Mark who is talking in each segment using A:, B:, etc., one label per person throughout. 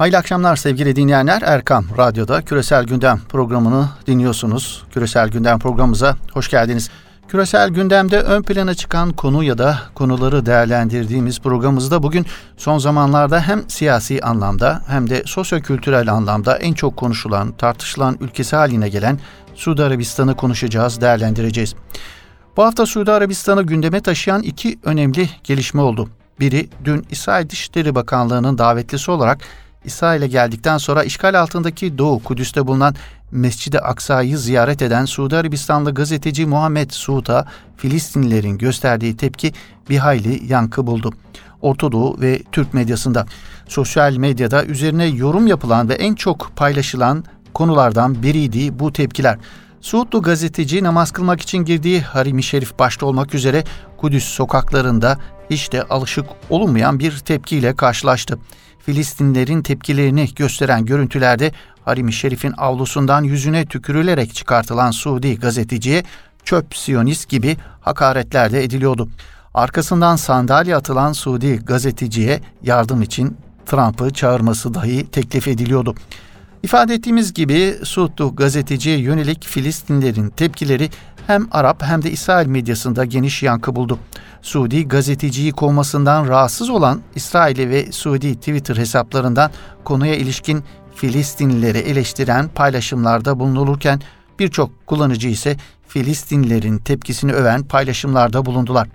A: Hayırlı akşamlar sevgili dinleyenler. Erkam Radyo'da Küresel Gündem programını dinliyorsunuz. Küresel Gündem programımıza hoş geldiniz. Küresel gündemde ön plana çıkan konu ya da konuları değerlendirdiğimiz programımızda bugün son zamanlarda hem siyasi anlamda hem de sosyokültürel anlamda en çok konuşulan, tartışılan ülkesi haline gelen Suudi Arabistan'ı konuşacağız, değerlendireceğiz. Bu hafta Suudi Arabistan'ı gündeme taşıyan iki önemli gelişme oldu. Biri dün İsrail Dışişleri Bakanlığı'nın davetlisi olarak İsrail'e geldikten sonra işgal altındaki Doğu Kudüs'te bulunan Mescid-i Aksa'yı ziyaret eden Suudi Arabistanlı gazeteci Muhammed Suud'a Filistinlilerin gösterdiği tepki bir hayli yankı buldu. Orta Doğu ve Türk medyasında, sosyal medyada üzerine yorum yapılan ve en çok paylaşılan konulardan biriydi bu tepkiler. Suudlu gazeteci namaz kılmak için girdiği Harim-i Şerif başta olmak üzere Kudüs sokaklarında hiç de alışık olunmayan bir tepkiyle karşılaştı. Filistinlerin tepkilerini gösteren görüntülerde Harim-i Şerif'in avlusundan yüzüne tükürülerek çıkartılan Suudi gazeteciye çöp siyonist gibi hakaretler de ediliyordu. Arkasından sandalye atılan Suudi gazeteciye yardım için Trump'ı çağırması dahi teklif ediliyordu. İfade ettiğimiz gibi Suudlu gazeteciye yönelik Filistinlerin tepkileri hem Arap hem de İsrail medyasında geniş yankı buldu. Suudi gazeteciyi kovmasından rahatsız olan İsrail'i ve Suudi Twitter hesaplarından konuya ilişkin Filistinlileri eleştiren paylaşımlarda bulunulurken birçok kullanıcı ise Filistinlilerin tepkisini öven paylaşımlarda bulundular.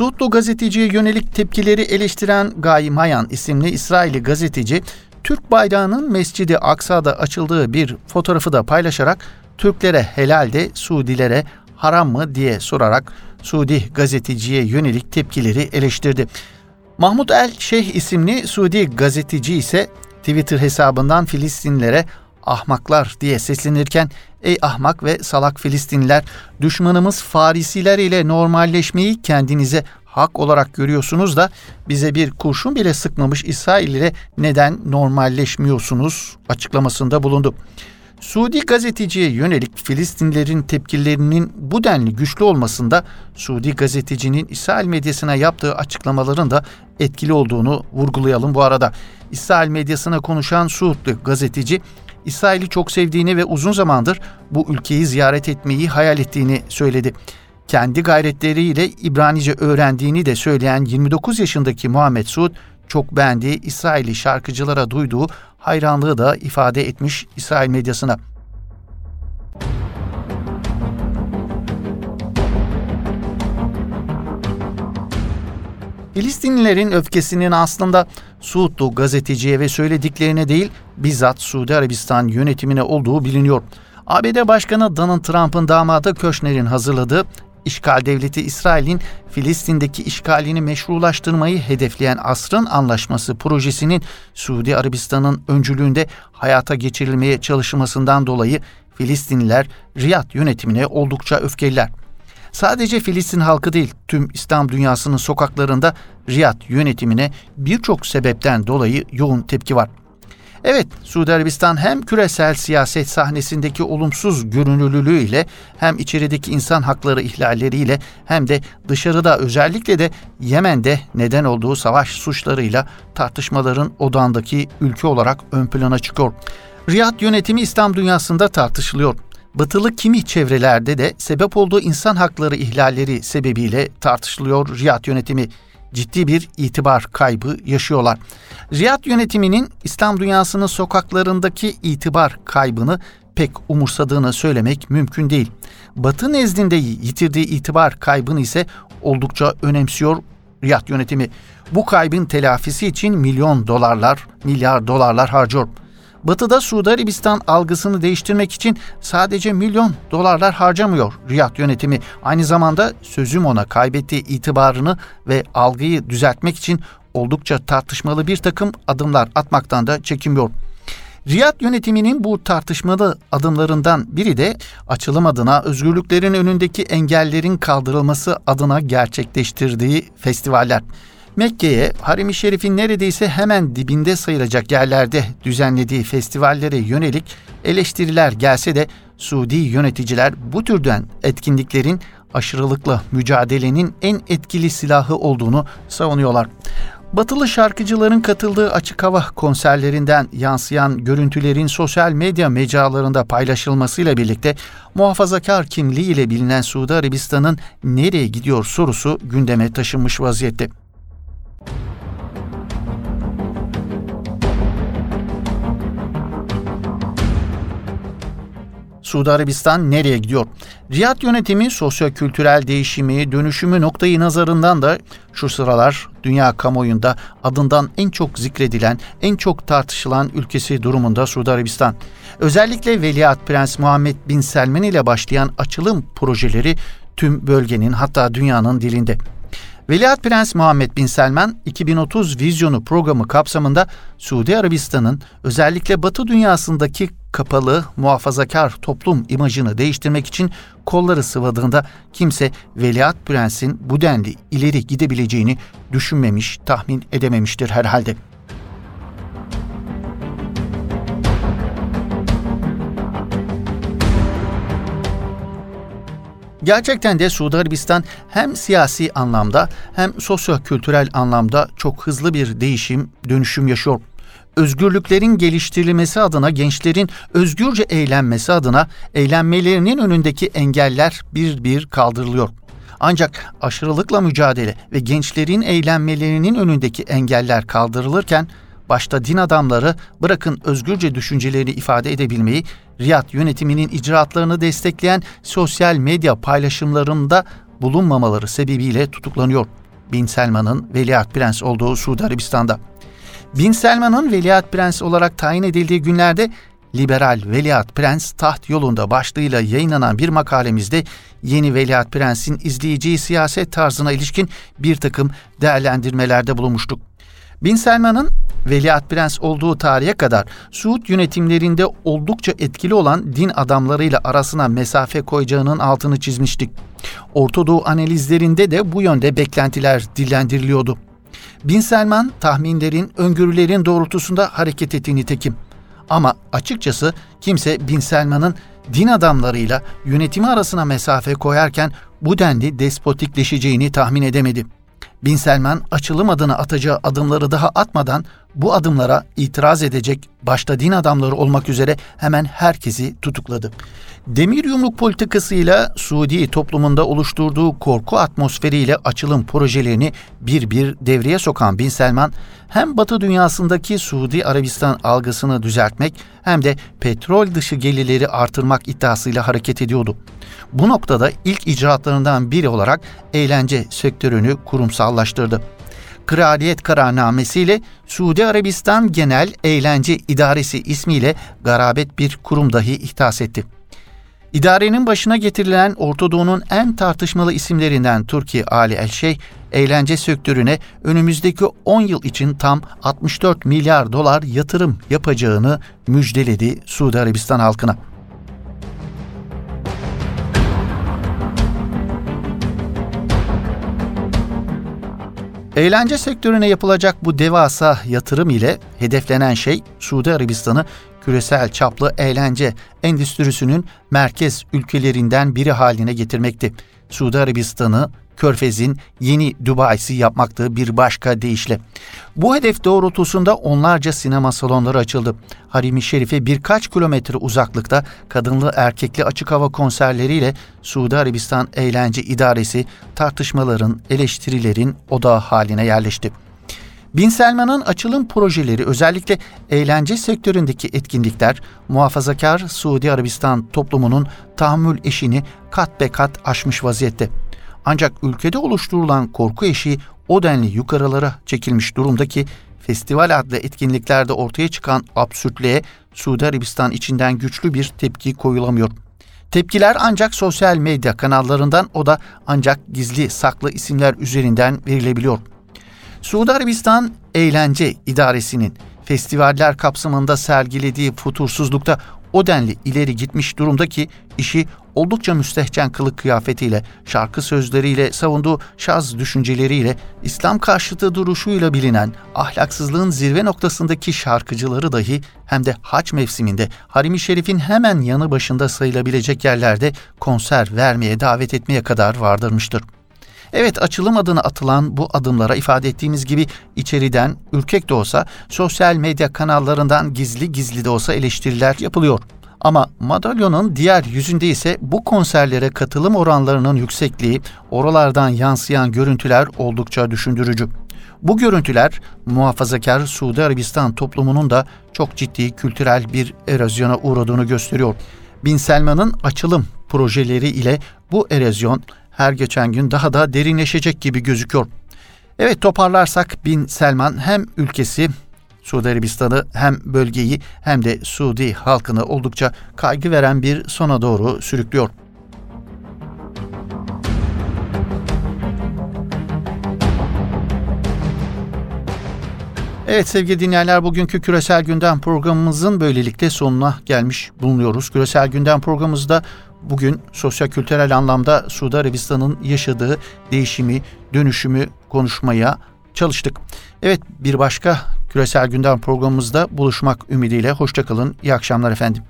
A: Suudlu gazeteciye yönelik tepkileri eleştiren Gayi Mayan isimli İsrailli gazeteci, Türk bayrağının Mescidi Aksa'da açıldığı bir fotoğrafı da paylaşarak Türklere helal de Suudilere haram mı diye sorarak Suudi gazeteciye yönelik tepkileri eleştirdi. Mahmut El Şeyh isimli Suudi gazeteci ise Twitter hesabından Filistinlilere ahmaklar diye seslenirken ey ahmak ve salak Filistinliler düşmanımız Farisiler ile normalleşmeyi kendinize hak olarak görüyorsunuz da bize bir kurşun bile sıkmamış İsrail ile neden normalleşmiyorsunuz açıklamasında bulundu. Suudi gazeteciye yönelik Filistinlerin tepkilerinin bu denli güçlü olmasında Suudi gazetecinin İsrail medyasına yaptığı açıklamaların da etkili olduğunu vurgulayalım bu arada. İsrail medyasına konuşan Suudlu gazeteci İsrail'i çok sevdiğini ve uzun zamandır bu ülkeyi ziyaret etmeyi hayal ettiğini söyledi. Kendi gayretleriyle İbranice öğrendiğini de söyleyen 29 yaşındaki Muhammed Suud, çok beğendiği İsrailli şarkıcılara duyduğu hayranlığı da ifade etmiş İsrail medyasına. Filistinlilerin öfkesinin aslında Suudlu gazeteciye ve söylediklerine değil bizzat Suudi Arabistan yönetimine olduğu biliniyor. ABD Başkanı Donald Trump'ın damadı Köşner'in hazırladığı İşgal devleti İsrail'in Filistin'deki işgalini meşrulaştırmayı hedefleyen Asrın Anlaşması projesinin Suudi Arabistan'ın öncülüğünde hayata geçirilmeye çalışılmasından dolayı Filistinliler Riyad yönetimine oldukça öfkeliler. Sadece Filistin halkı değil, tüm İslam dünyasının sokaklarında Riyad yönetimine birçok sebepten dolayı yoğun tepki var. Evet, Suudi Arabistan hem küresel siyaset sahnesindeki olumsuz görünürlülüğüyle hem içerideki insan hakları ihlalleriyle hem de dışarıda özellikle de Yemen'de neden olduğu savaş suçlarıyla tartışmaların odağındaki ülke olarak ön plana çıkıyor. Riyad yönetimi İslam dünyasında tartışılıyor. Batılı kimi çevrelerde de sebep olduğu insan hakları ihlalleri sebebiyle tartışılıyor Riyad yönetimi ciddi bir itibar kaybı yaşıyorlar. Riyad yönetiminin İslam dünyasının sokaklarındaki itibar kaybını pek umursadığını söylemek mümkün değil. Batı nezdinde yitirdiği itibar kaybını ise oldukça önemsiyor Riyad yönetimi. Bu kaybın telafisi için milyon dolarlar, milyar dolarlar harcıyor. Batı'da Suudi Arabistan algısını değiştirmek için sadece milyon dolarlar harcamıyor Riyad yönetimi. Aynı zamanda sözüm ona kaybettiği itibarını ve algıyı düzeltmek için oldukça tartışmalı bir takım adımlar atmaktan da çekinmiyor. Riyad yönetiminin bu tartışmalı adımlarından biri de açılım adına özgürlüklerin önündeki engellerin kaldırılması adına gerçekleştirdiği festivaller. Mekke'ye Harim-i Şerif'in neredeyse hemen dibinde sayılacak yerlerde düzenlediği festivallere yönelik eleştiriler gelse de Suudi yöneticiler bu türden etkinliklerin aşırılıkla mücadelenin en etkili silahı olduğunu savunuyorlar. Batılı şarkıcıların katıldığı açık hava konserlerinden yansıyan görüntülerin sosyal medya mecralarında paylaşılmasıyla birlikte muhafazakar kimliği ile bilinen Suudi Arabistan'ın nereye gidiyor sorusu gündeme taşınmış vaziyette. Suudi Arabistan nereye gidiyor? Riyad yönetimi sosyo-kültürel değişimi, dönüşümü noktayı nazarından da şu sıralar dünya kamuoyunda adından en çok zikredilen, en çok tartışılan ülkesi durumunda Suudi Arabistan. Özellikle Veliaht Prens Muhammed Bin Selman ile başlayan açılım projeleri tüm bölgenin hatta dünyanın dilinde. Veliaht Prens Muhammed Bin Selman 2030 Vizyonu programı kapsamında Suudi Arabistan'ın özellikle Batı dünyasındaki kapalı, muhafazakar toplum imajını değiştirmek için kolları sıvadığında kimse Veliaht Prens'in bu denli ileri gidebileceğini düşünmemiş, tahmin edememiştir herhalde. Gerçekten de Suudi Arabistan hem siyasi anlamda hem sosyo-kültürel anlamda çok hızlı bir değişim, dönüşüm yaşıyor. Özgürlüklerin geliştirilmesi adına gençlerin özgürce eğlenmesi adına eğlenmelerinin önündeki engeller bir bir kaldırılıyor. Ancak aşırılıkla mücadele ve gençlerin eğlenmelerinin önündeki engeller kaldırılırken başta din adamları bırakın özgürce düşüncelerini ifade edebilmeyi, Riyad yönetiminin icraatlarını destekleyen sosyal medya paylaşımlarında bulunmamaları sebebiyle tutuklanıyor. Bin Selman'ın veliaht prens olduğu Suudi Arabistan'da. Bin Selman'ın veliaht prens olarak tayin edildiği günlerde Liberal Veliaht Prens Taht Yolunda başlığıyla yayınlanan bir makalemizde yeni Veliaht Prens'in izleyeceği siyaset tarzına ilişkin bir takım değerlendirmelerde bulunmuştuk. Bin Selman'ın Veliaht Prens olduğu tarihe kadar Suud yönetimlerinde oldukça etkili olan din adamlarıyla arasına mesafe koyacağının altını çizmiştik. Ortadoğu analizlerinde de bu yönde beklentiler dillendiriliyordu. Bin Selman tahminlerin, öngörülerin doğrultusunda hareket ettiğini tekim. Ama açıkçası kimse Bin Selman'ın din adamlarıyla yönetimi arasına mesafe koyarken bu denli despotikleşeceğini tahmin edemedi. Bin Selman açılım adına atacağı adımları daha atmadan bu adımlara itiraz edecek başta din adamları olmak üzere hemen herkesi tutukladı. Demir yumruk politikasıyla Suudi toplumunda oluşturduğu korku atmosferiyle açılım projelerini bir bir devreye sokan Bin Selman hem Batı dünyasındaki Suudi Arabistan algısını düzeltmek hem de petrol dışı gelirleri artırmak iddiasıyla hareket ediyordu. Bu noktada ilk icraatlarından biri olarak eğlence sektörünü kurumsallaştırdı. Kraliyet kararnamesiyle Suudi Arabistan Genel Eğlence İdaresi ismiyle garabet bir kurum dahi ihtas etti. İdarenin başına getirilen Orta Doğu'nun en tartışmalı isimlerinden Türkiye Ali Elşey, eğlence sektörüne önümüzdeki 10 yıl için tam 64 milyar dolar yatırım yapacağını müjdeledi Suudi Arabistan halkına. Eğlence sektörüne yapılacak bu devasa yatırım ile hedeflenen şey Suudi Arabistan'ı küresel çaplı eğlence endüstrisinin merkez ülkelerinden biri haline getirmekti. Suudi Arabistan'ı Körfez'in yeni Dubai'si yapmaktığı bir başka deyişle. Bu hedef doğrultusunda onlarca sinema salonları açıldı. Harimi Şerife birkaç kilometre uzaklıkta kadınlı erkekli açık hava konserleriyle Suudi Arabistan Eğlence İdaresi tartışmaların, eleştirilerin odağı haline yerleşti. Bin Selman'ın açılım projeleri özellikle eğlence sektöründeki etkinlikler muhafazakar Suudi Arabistan toplumunun tahammül eşini kat be kat aşmış vaziyette. Ancak ülkede oluşturulan korku eşiği o denli yukarılara çekilmiş durumda ki festival adlı etkinliklerde ortaya çıkan absürtlüğe Suudi Arabistan içinden güçlü bir tepki koyulamıyor. Tepkiler ancak sosyal medya kanallarından o da ancak gizli saklı isimler üzerinden verilebiliyor. Suudi Arabistan Eğlence İdaresi'nin festivaller kapsamında sergilediği futursuzlukta o denli ileri gitmiş durumda ki işi oldukça müstehcen kılık kıyafetiyle, şarkı sözleriyle, savunduğu şaz düşünceleriyle, İslam karşıtı duruşuyla bilinen ahlaksızlığın zirve noktasındaki şarkıcıları dahi hem de haç mevsiminde Harim-i Şerif'in hemen yanı başında sayılabilecek yerlerde konser vermeye davet etmeye kadar vardırmıştır. Evet açılım adına atılan bu adımlara ifade ettiğimiz gibi içeriden ürkek de olsa sosyal medya kanallarından gizli gizli de olsa eleştiriler yapılıyor. Ama madalyonun diğer yüzünde ise bu konserlere katılım oranlarının yüksekliği, oralardan yansıyan görüntüler oldukça düşündürücü. Bu görüntüler muhafazakar Suudi Arabistan toplumunun da çok ciddi kültürel bir erozyona uğradığını gösteriyor. Bin Selman'ın açılım projeleri ile bu erozyon her geçen gün daha da derinleşecek gibi gözüküyor. Evet toparlarsak Bin Selman hem ülkesi Suudi Arabistan'ı hem bölgeyi hem de Suudi halkını oldukça kaygı veren bir sona doğru sürüklüyor. Evet sevgili dinleyenler bugünkü Küresel Gündem programımızın böylelikle sonuna gelmiş bulunuyoruz. Küresel Gündem programımızda bugün sosyo-kültürel anlamda Suudi Arabistan'ın yaşadığı değişimi, dönüşümü konuşmaya çalıştık. Evet bir başka Küresel Gündem programımızda buluşmak ümidiyle hoşçakalın. İyi akşamlar efendim.